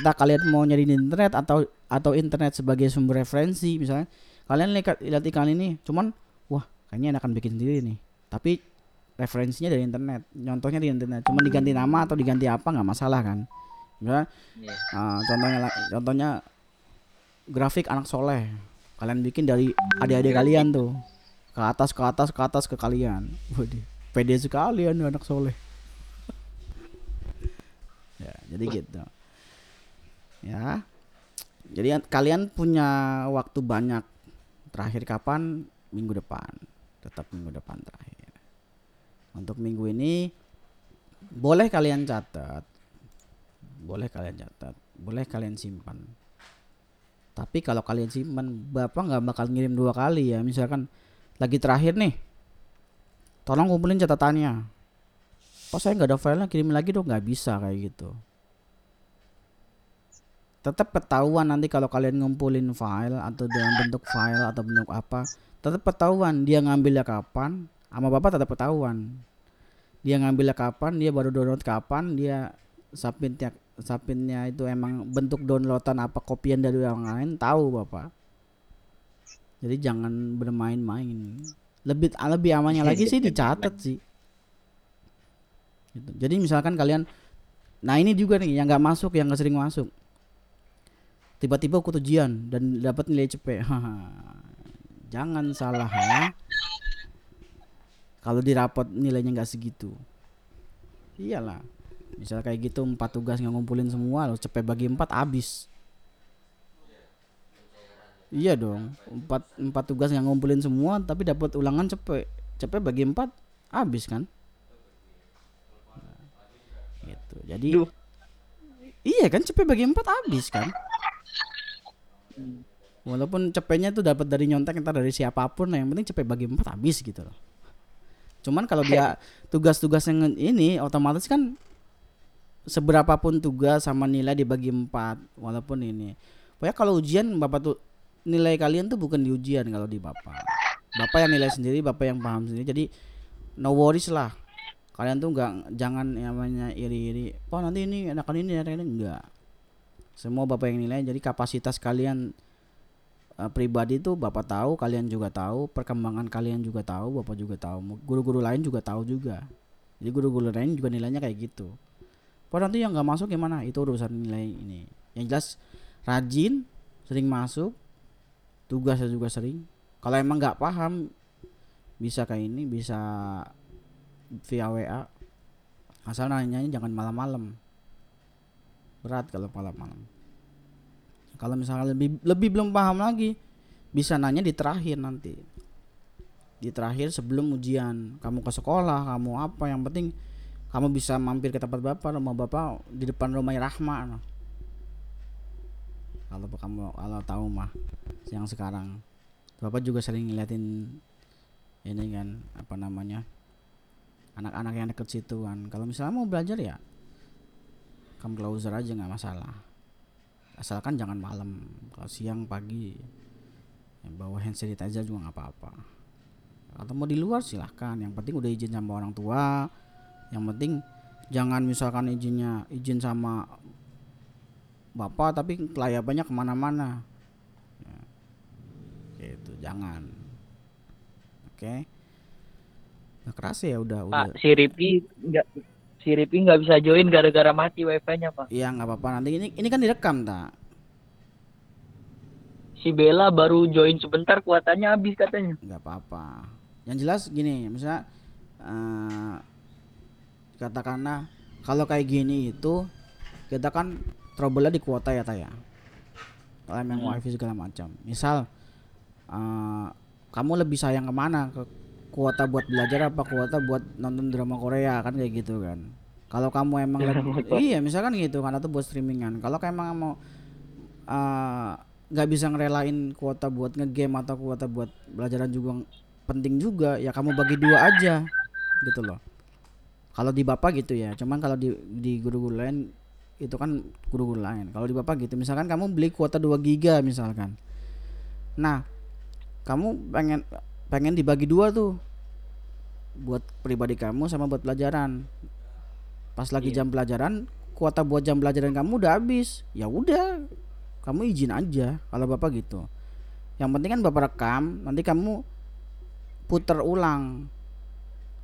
Entah kalian mau nyari di internet atau atau internet sebagai sumber referensi misalnya. Kalian lihat lihat iklan ini cuman wah kayaknya enakan bikin sendiri nih. Tapi referensinya dari internet. Contohnya di internet. Cuma diganti nama atau diganti apa nggak masalah kan? Misalnya ah, contohnya contohnya grafik anak soleh. Kalian bikin dari adik-adik kalian tuh. Ke atas ke atas ke atas ke kalian. Waduh, pede sekali anu anak soleh. Ya jadi gitu. Ya. Jadi an- kalian punya waktu banyak. Terakhir kapan? Minggu depan. Tetap minggu depan terakhir. Untuk minggu ini boleh kalian catat. Boleh kalian catat. Boleh kalian simpan tapi kalau kalian simpan bapak nggak bakal ngirim dua kali ya. Misalkan lagi terakhir nih tolong kumpulin catatannya. Oh saya nggak ada filenya kirim lagi dong. Nggak bisa kayak gitu. Tetap ketahuan nanti kalau kalian ngumpulin file atau dalam bentuk file atau bentuk apa tetap ketahuan dia ngambilnya kapan. Sama bapak tetap ketahuan. Dia ngambilnya kapan dia baru download kapan dia submitnya submitnya itu emang bentuk downloadan apa kopian dari orang lain tahu bapak. Jadi jangan bermain-main. Lebih lebih amannya lagi sih dicatat sih. Gitu. jadi misalkan kalian nah ini juga nih yang nggak masuk yang nggak sering masuk. Tiba-tiba ikut ujian dan dapat nilai Haha. [LAUGHS] jangan salah ya. Kalau di rapot nilainya nggak segitu. Iyalah misal kayak gitu empat tugas nggak ngumpulin semua lo CP bagi empat habis. Iya dong empat empat tugas nggak ngumpulin semua tapi dapat ulangan CP CP bagi empat habis kan? Nah, gitu. Jadi Duh. iya kan CP bagi empat habis kan? Walaupun cepenya tuh dapat dari nyontek entar dari siapa pun yang penting cepet bagi empat habis gitu loh. Cuman kalau dia tugas-tugas yang ini otomatis kan seberapapun tugas sama nilai dibagi empat walaupun ini. Pokoknya kalau ujian bapak tuh nilai kalian tuh bukan di ujian kalau di bapak. Bapak yang nilai sendiri bapak yang paham sendiri. Jadi no worries lah. Kalian tuh nggak jangan namanya iri-iri oh nanti ini enakan ini enakan ini. Enggak semua bapak yang nilai. Jadi kapasitas kalian eh, pribadi itu bapak tahu kalian juga tahu perkembangan kalian juga tahu bapak juga tahu guru-guru lain juga tahu juga. Jadi guru-guru lain juga nilainya kayak gitu Pak nanti yang nggak masuk gimana? Itu urusan nilai ini. Yang jelas rajin sering masuk tugasnya juga sering. Kalau emang nggak paham bisa kayak ini bisa via WA asal nanyanya jangan malam-malam. Berat kalau malam-malam. Kalau misalnya lebih lebih belum paham lagi bisa nanya di terakhir nanti. Di terakhir sebelum ujian. Kamu ke sekolah kamu apa yang penting kamu bisa mampir ke tempat bapak rumah bapak di depan rumah Rahma. Kalau kamu kalau tahu mah yang sekarang. Bapak juga sering ngeliatin ini kan apa namanya anak-anak yang deket situ kan. Kalau misalnya mau belajar ya kamu closer aja nggak masalah. Asalkan jangan malam kalau siang pagi ya bawa hand sanitizer juga nggak apa-apa. Atau mau di luar silahkan. Yang penting udah izin sama orang tua yang penting jangan misalkan izinnya izin sama bapak tapi kelayapannya ke mana-mana. Ya, gitu jangan. Oke. Nah, keras ya udah udah. Pak, si Ripi nggak si Ripi nggak bisa join gara-gara mati wifi-nya Pak. Iya nggak apa-apa. Nanti ini ini kan direkam tak Si Bella baru join sebentar kuatannya habis katanya. nggak apa-apa. Yang jelas gini misalnya eh, katakanlah kalau kayak gini itu kita kan trouble di kuota ya taya kalau emang Hmm. wifi segala macam. Misal eh, kamu lebih sayang ke mana? Ke kuota buat belajar apa kuota buat nonton drama Korea? Kan kayak gitu kan? Kalau kamu emang Korea. iya misalkan gitu kan atau buat streamingan. Kalau kamu emang mau eh, nggak bisa ngerelain kuota buat ngegame atau kuota buat belajaran juga penting juga ya kamu bagi dua aja gitu loh kalau di bapak gitu ya cuman kalau di di guru-guru lain itu kan guru-guru lain. Kalau di bapak gitu misalkan kamu beli kuota 2 giga misalkan. Nah kamu pengen pengen dibagi dua tuh buat pribadi kamu sama buat pelajaran. Pas lagi Iya. jam pelajaran kuota buat jam pelajaran kamu udah habis. Ya udah kamu izin aja kalau bapak gitu. Yang penting kan bapak rekam nanti kamu puter ulang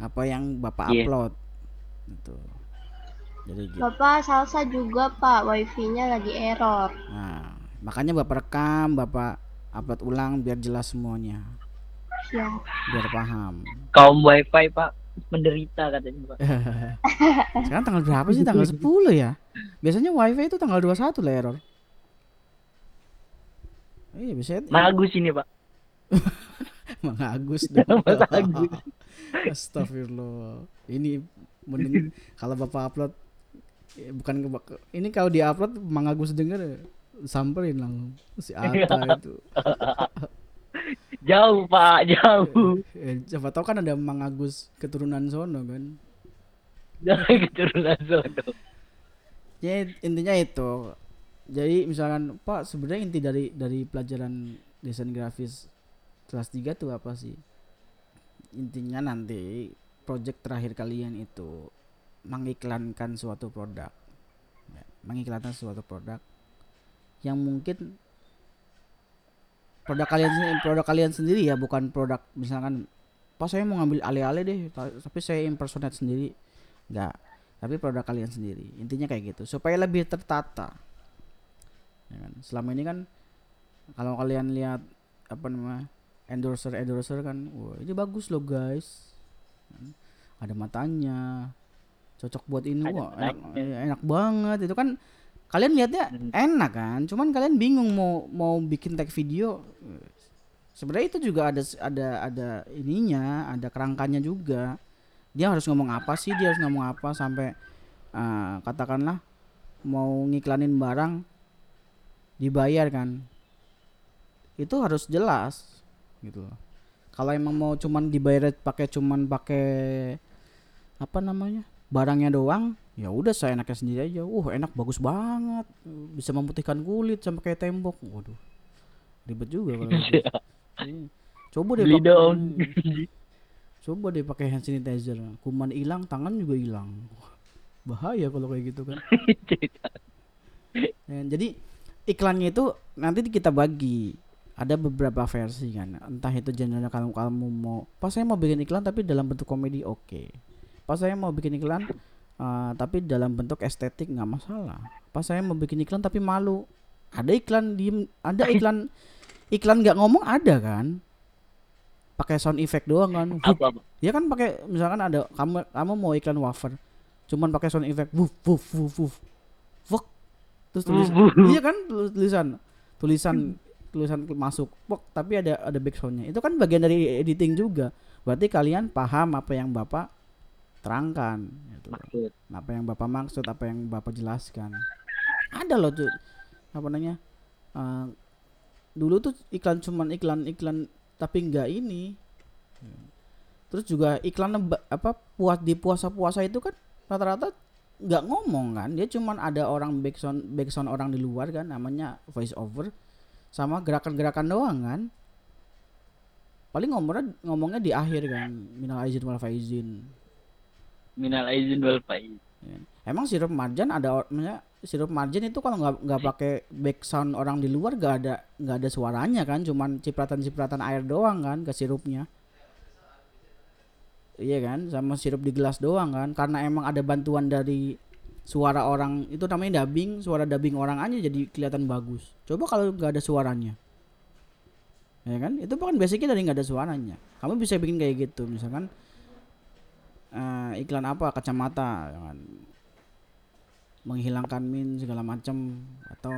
apa yang bapak Iya. upload gitu jadi gitu Bapak salsa juga pak, wifi-nya lagi error. nah makanya bapak rekam bapak upload ulang biar jelas semuanya Siap. biar paham Kaum wifi pak menderita katanya pak. [LAUGHS] sekarang tanggal berapa sih tanggal 10 ya biasanya wifi itu tanggal 21 lah error iya biasanya Bagus ini pak. [LAUGHS] Mang Agus dong. [LAUGHS] Mas Agus. Astagfirullah. Ini mending kalau Bapak upload eh, bukan ke, ini kalau di upload Mang Agus denger samperin langsung si Ata itu. [LAUGHS] Jauh pak jauh. [LAUGHS] Eh, siapa tahu kan ada Mang Agus keturunan sono kan. [LAUGHS] Keturunan sono. Ya intinya itu. Jadi misalkan Pak sebenarnya inti dari dari pelajaran desain grafis kelas 3 tuh apa sih? Intinya nanti project terakhir kalian itu mengiklankan suatu produk. Ya, mengiklankan suatu produk yang mungkin produk kalian produk kalian sendiri ya bukan produk misalkan pas saya mau ngambil alih-alih deh ta- tapi saya impersonate sendiri enggak tapi produk kalian sendiri intinya kayak gitu supaya lebih tertata Ya kan? selama ini kan kalau kalian lihat apa namanya endorser endorser kan wah ini bagus loh guys? Ada matanya. Cocok buat ini Ada wah enak, eh, enak banget. Itu kan kalian lihatnya Hmm. enak kan cuman kalian bingung mau mau bikin tag video. Sebenarnya itu juga ada ada ada ininya ada kerangkanya juga. Dia harus ngomong apa sih? Dia harus ngomong apa sampai eh, katakanlah mau ngiklanin barang dibayar kan. Itu harus jelas gitu loh kalau emang mau cuman dibayar pakai cuman pakai apa namanya barangnya doang ya udah saya enaknya sendiri aja. Uh enak bagus banget. Bisa memutihkan kulit sampai kayak tembok. Waduh ribet juga kalau gitu. [LAUGHS] Iya. coba deh pakai- coba deh pakai hand sanitizer. Kuman hilang tangan juga hilang. Bahaya kalau kayak gitu kan. [LAUGHS] Ya, jadi iklannya itu nanti kita bagi ada beberapa versi kan entah itu genre kalau kamu mau pas saya mau bikin iklan tapi dalam bentuk komedi oke pas saya mau bikin iklan eh, tapi dalam bentuk estetik nggak masalah pas saya mau bikin iklan tapi malu ada iklan diem ada [LAUGHS] iklan iklan nggak ngomong ada kan pakai sound effect doang kan apa pak? Ya kan pakai misalkan ada kamu kamu mau iklan wafer, cuman pakai sound effect wuf wuf wuf wuf. Terus tulis Wuf, [LAUGHS] wuf. Iya kan tulis- tulisan tulisan masuk. Wuk, tapi ada ada backsoundnya. Itu kan bagian dari editing juga. Berarti kalian paham apa yang Bapak terangkan gitu. Maksud. Apa yang Bapak maksud, apa yang Bapak jelaskan. Ada loh tuh apa namanya? eh, dulu tuh iklan cuman iklan-iklan tapi enggak ini terus juga iklan apa puas di puasa-puasa itu kan rata-rata nggak ngomong kan dia cuman ada orang backsound backsound orang di luar kan namanya voice over sama gerakan-gerakan doang kan? Paling ngomongnya ngomongnya di akhir kan? Minal aizin wal faizin. Minal aizin wal faizin. Ya. emang sirup marjan ada or- maksudnya sirup marjan itu kalau nggak nggak pakai backsound orang di luar nggak ada nggak ada suaranya kan? Cuman cipratan-cipratan air doang kan ke sirupnya. Iya kan? Sama sirup di gelas doang kan? Karena emang ada bantuan dari suara orang itu namanya dubbing suara dubbing orang aja jadi kelihatan bagus. Coba kalau nggak ada suaranya. Ya kan? Itu bukan basicnya dari nggak ada suaranya. Kamu bisa bikin kayak gitu misalkan eh, iklan apa kacamata ya kan? Menghilangkan min segala macam atau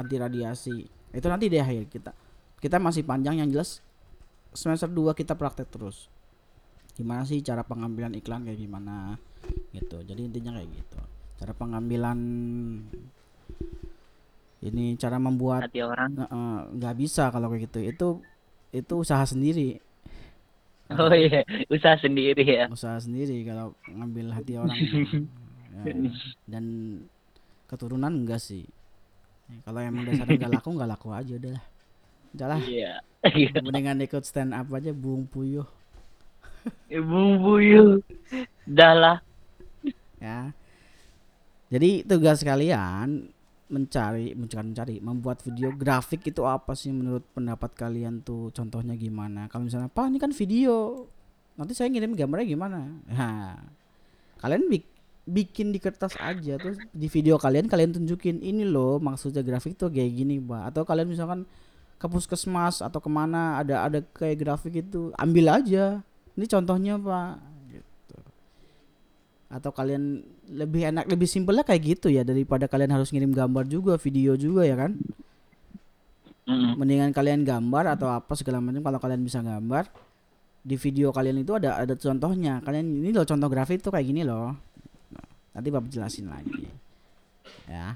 anti radiasi itu nanti di akhir kita. Kita masih panjang yang jelas semester 2 kita praktek terus. Gimana sih cara pengambilan iklan kayak gimana? Gitu. Jadi intinya kayak gitu cara pengambilan ini cara membuat Hati orang. nggak nggak bisa kalau kayak gitu itu itu usaha sendiri Oh iya, usaha sendiri ya. usaha sendiri kalau ngambil hati orang Ya, [LAUGHS] dan keturunan enggak sih Ya, kalau emang dasarnya nggak laku nggak laku aja udah lah udah lah Iya. mendingan ikut stand up aja bung puyuh Ibu buyut. Dah lah. ya jadi tugas kalian mencari bukan mencari membuat video grafik itu apa sih menurut pendapat kalian tuh? Contohnya gimana? Kalau misalnya pak ini kan video. Nanti saya ngirim gambarnya gimana? Nah kalian bik- bikin di kertas aja terus di video kalian kalian tunjukin ini loh maksudnya grafik tuh kayak gini pak. Atau kalian misalkan ke puskesmas atau ke mana ada ada kayak grafik itu ambil aja. Ini contohnya pak atau kalian lebih enak lebih simpelnya kayak gitu ya daripada kalian harus ngirim gambar juga video juga ya kan? Mm. mendingan kalian gambar atau apa segala macam kalau kalian bisa gambar di video kalian itu ada ada contohnya. Kalian ini loh contoh grafik tuh kayak gini loh. Nah, nanti bapak jelasin lagi. Ya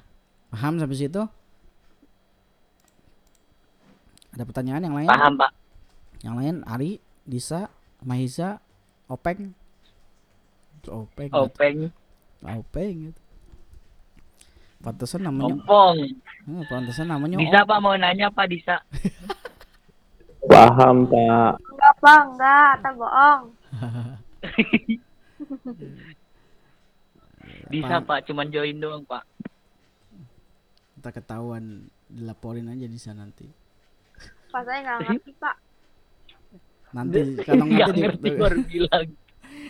paham sampai situ? Ada pertanyaan yang lain? Paham pak. yang lain Ari Disa Mahisa Openg Openg Openg. Openg gitu Pantesan namanya Ompong. eh, pantesan namanya Bisa pak mau nanya pak Disa. [LAUGHS] Paham, Pak. Enggak, Pak. Enggak. Ata bohong. [LAUGHS] Bisa pak. Cuman join doang pak. kita ketahuan dilaporin aja di sana nanti Pak saya nggak ngerti, Pak. nanti kalau [LAUGHS] ngerti di, baru bilang.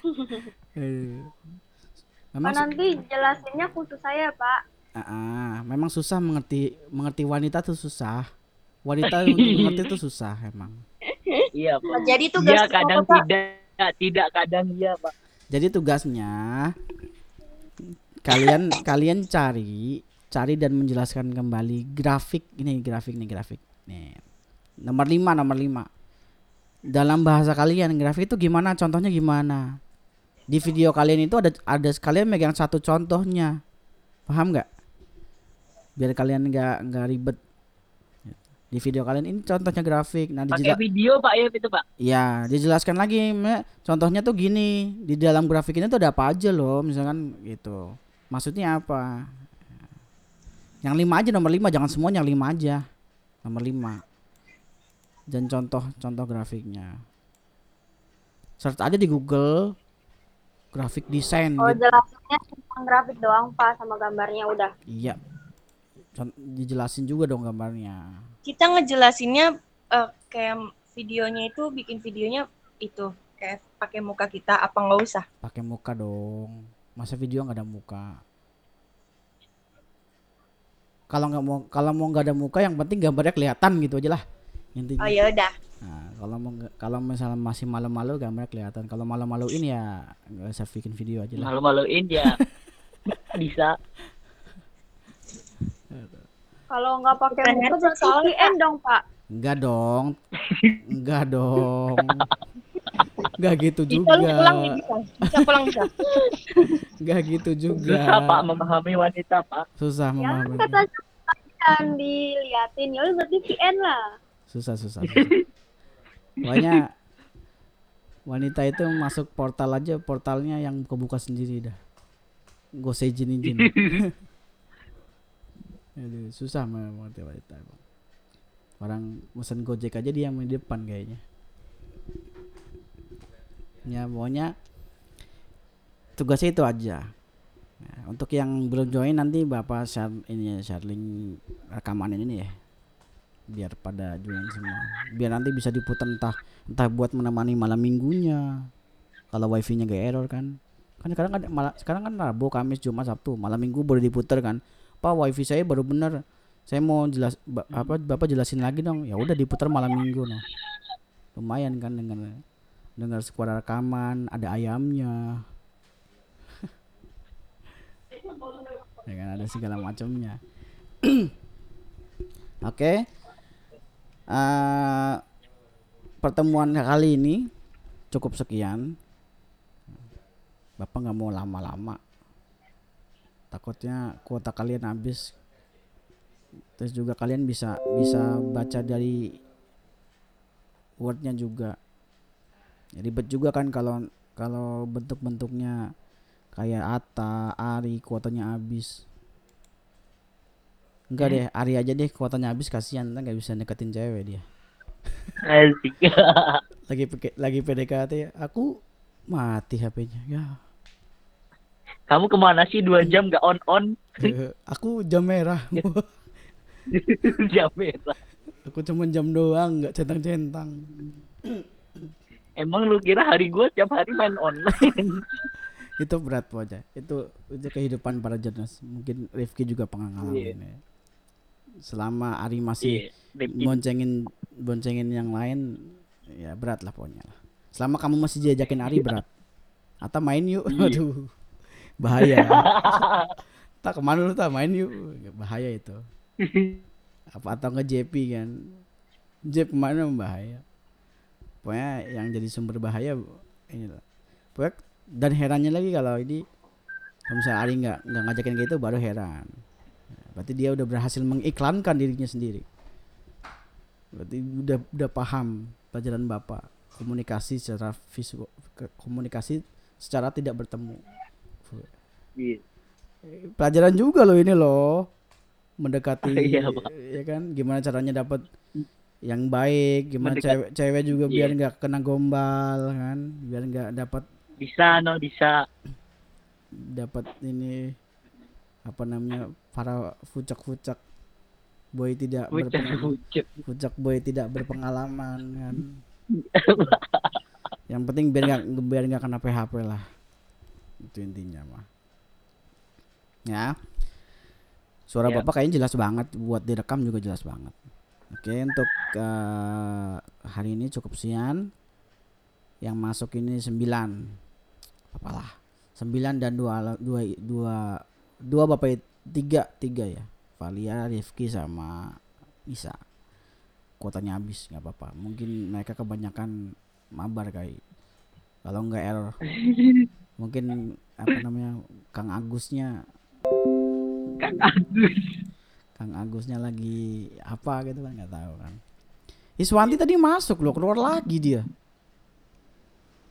[LAUGHS] Eh, Pak memang su- nanti jelasinnya khusus saya, Pak. Ah, ah, memang susah mengerti mengerti wanita tuh susah wanita [LAUGHS] untuk mengerti tuh susah emang Iya pak. Jadi tuh Iya guys, kadang apa, Pak? tidak. Tidak kadang iya pak. jadi tugasnya kalian [LAUGHS] kalian cari cari dan menjelaskan kembali grafik ini grafik nih grafik nih nomor 5 nomor 5 dalam bahasa kalian grafik itu gimana contohnya gimana di video kalian itu ada ada kalian megang satu contohnya paham nggak biar kalian nggak nggak ribet di video kalian ini contohnya grafik nah Pakai video pak ya itu pak. Ya, dijelaskan lagi. Contohnya tuh gini, di dalam grafik ini tuh ada apa aja loh, misalkan gitu. Maksudnya apa? Yang lima aja nomor lima, jangan semua yang lima aja. Nomor lima. Dan contoh-contoh grafiknya. Search aja di Google grafik desain. Oh, gitu. jelasinnya tentang grafik doang, Pak, sama gambarnya udah. Iya. Dijelasin juga dong gambarnya. kita ngejelasinnya eh, kayak videonya itu bikin videonya itu kayak pakai muka kita apa nggak usah Pakai muka dong. Masa video nggak ada muka? Kalau nggak mau kalau mau nggak ada muka yang penting gambarnya kelihatan gitu aja lah. Intinya. oh ya udah kalau mau kalau misalnya masih malu-malu gambarnya kelihatan. Kalau malu-maluin ya nggak usah bikin video aja lah. Malu-maluin ya. [LAUGHS] Bisa. Kalau nggak pakai muka berarti soalnya, VN dong, Pak. Enggak dong. [LAUGHS] Enggak dong. Enggak gitu bisa lu pulang juga. bisa bisa pulang bisa [LAUGHS] Enggak gitu juga. Susah pak memahami wanita pak. Susah Ya, memahami. katanya kan diliatin. Ya berarti VN lah. susah susah, susah. Pokoknya wanita itu masuk portal aja portalnya yang kebuka sendiri dah. Gak usah izin [LAUGHS] Aduh, susah mengerti wanita orang pesan gojek aja dia yang di depan kayaknya. Ya pokoknya tugasnya itu aja. Nah, untuk yang belum join nanti bapak share ini ya sharing rekaman ini ya biar pada join semua. Biar nanti bisa diputar entah entah buat menemani malam minggunya. Kalau wifi-nya gak error kan. Kan sekarang ada malah sekarang kan Rabu Kamis Jumat Sabtu. Malam minggu baru diputar kan. Pak wifi saya baru bener saya mau jelas apa bapak jelasin lagi dong. Ya udah diputar malam minggu noh. Lumayan kan dengar dengar suara rekaman ada ayamnya. [LAUGHS] Ya kan ada segala macamnya. [CLEARS THROAT] Oke Eh, pertemuan kali ini cukup sekian. Bapak nggak mau lama-lama. Takutnya kuota kalian habis. Terus juga kalian bisa bisa baca dari wordnya juga. Ribet juga kan kalau kalau bentuk-bentuknya kayak Ata, Ari kuotanya habis Enggak deh, Ari aja deh kuotanya habis kasihan ntar nggak bisa deketin cewek dia. Asik. [LAUGHS] Lagi peke- lagi PDKT aku mati HP-nya. Ya. Kamu ke mana sih dua jam gak on on? aku jam merah. [LAUGHS] jam merah. aku cuma jam doang, nggak centang-centang. [CLEARS THROAT] Emang lu kira hari gua tiap hari main online? [LAUGHS] Itu berat aja. Itu itu kehidupan para jurnalis. Mungkin Rifki juga pernah ngalamin ya. Selama Ari masih Iya, Rifki. boncengin boncengin yang lain ya berat lah pokoknya lah. Selama kamu masih diajakin Ari berat. Atau main yuk. Iya. [LAUGHS] Aduh. Bahaya. [LAUGHS] tak ke mana lu tak main yuk. Bahaya itu. Apa atau nge JP kan. JP ke mana bahaya. Pokoknya yang jadi sumber bahaya ini lah. Pokoknya dan herannya lagi kalau ini kalau misalnya Ari nggak nggak ngajakin gitu baru heran. Berarti dia udah berhasil mengiklankan dirinya sendiri. Berarti udah udah paham pelajaran Bapak komunikasi secara visual komunikasi secara tidak bertemu. Iya. Pelajaran juga loh ini loh. Mendekati [LAUGHS] Iya, Pak. ya kan gimana caranya dapat yang baik, gimana Mendekat- cewek cewek juga Iya. biar nggak kena gombal kan, biar nggak dapat Bisa no bisa. dapat ini apa namanya para fucak-fucak boy tidak fucak boy tidak berpengalaman kan? [LAUGHS] Yang penting biar nggak biar nggak kena PHP lah. Itu intinya mah. Ya. Suara Ya. bapak kayaknya jelas banget. Buat direkam juga jelas banget. Oke untuk eh, hari ini cukup sekian. Yang masuk ini 9 apalah 9 dan dua dua dua dua bapak tiga tiga ya. Valia Rifki sama Isa. Kuotanya habis nggak apa-apa. Mungkin mereka kebanyakan mabar kali kalau nggak error. [LAUGHS] Mungkin apa namanya Kang Agusnya. Kang Agus. Kang Agusnya lagi apa gitu kan nggak tahu kan. Iswanti tadi masuk loh keluar lagi dia.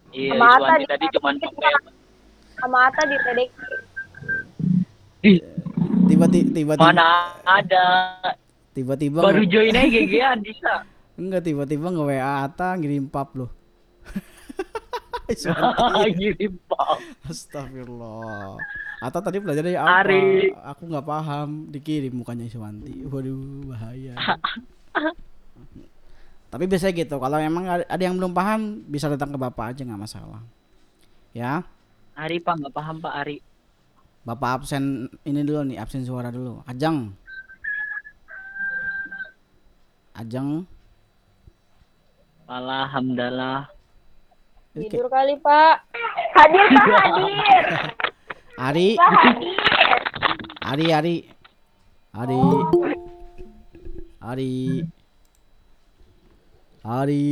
Iya, di- tadi cuman Sama Ata di TDK. Tiba-tiba mana ada tiba-tiba baru nge- join aja [LAUGHS] GG bisa. enggak tiba-tiba nge WA Ata ngirim pap loh [LAUGHS] Iswanti [LAUGHS] Ngirim pap. Astagfirullah. Atau tadi belajarnya apa? Ari. Aku nggak paham. Dikirim mukanya Iswanti. Waduh, bahaya. Tapi biasanya gitu. Kalau emang ada ada yang belum paham, bisa datang ke bapak aja nggak masalah. Ya, Ari Pak nggak paham Pak Ari. Bapak absen ini dulu nih, absen suara dulu. Ajeng. Ajeng. Alhamdulillah. Tidur kali, Pak. Hadir, Pak, [LAUGHS] hadir. Ari. Ari, Ari. Ari. Ari. Ari.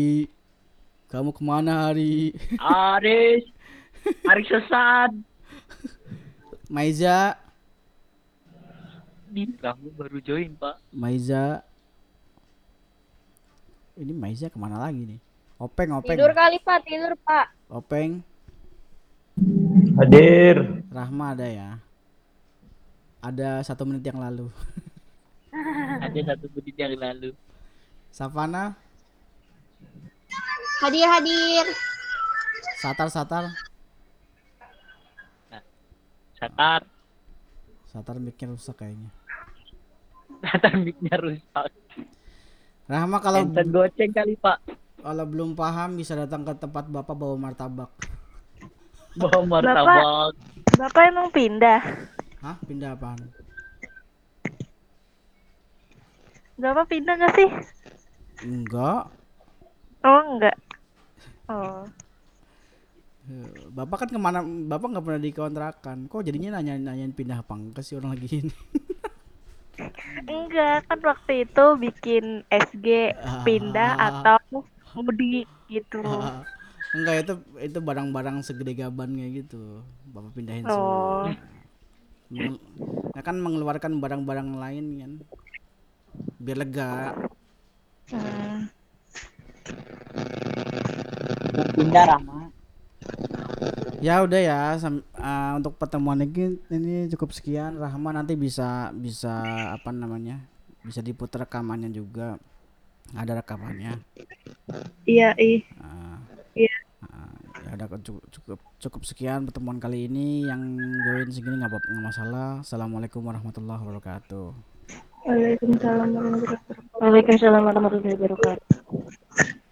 Kamu ke mana Ari? Aris. [LAUGHS] Aris sesat. Maiza. Nih, kamu baru join Pak. Maiza. Ini Maiza ke mana lagi nih? Openg, Openg. Tidur kali, Pak. Tidur, Pak. Openg. Hadir. Rahma ada ya? Ada satu menit yang lalu. [LAUGHS] Ada satu menit yang lalu. Savana, Hadir, hadir. Satar, Satar. Satar. Satar mikir rusak kayaknya. Satar mic-nya rusak. Rahma kalau Handset goceng kali Pak. kalau belum paham bisa datang ke tempat Bapak bawa martabak. Bawa martabak. Bapak emang pindah? Hah? Pindah apaan? Bapak pindah nggak sih? Enggak. Oh, enggak. Oh. Eh, Bapak kan ke mana? Bapak nggak pernah dikontrakan. Kok jadinya nanya nanyain pindah apa enggak sih orang lagi ini? Enggak, kan waktu itu bikin SG pindah Ah. atau mudik gitu. enggak itu itu barang-barang segede gaban kayak gitu. Bapak pindahin Oh. semua. Nah kan mengeluarkan barang-barang lain kan. Biar lega. Hmm. Pindah Rama. Ya udah ya sam- ah, untuk pertemuan ini ini cukup sekian. Rahma nanti bisa bisa apa namanya? Bisa diputar rekamannya juga. Ada rekamannya. Iya, ih. Ah, Iya. ah, ya udah cukup, cukup cukup sekian pertemuan kali ini yang join segini nggak apa- nggak masalah. Assalamualaikum warahmatullahi wabarakatuh. Waalaikumsalam warahmatullahi wabarakatuh. Waalaikumsalam warahmatullahi wabarakatuh.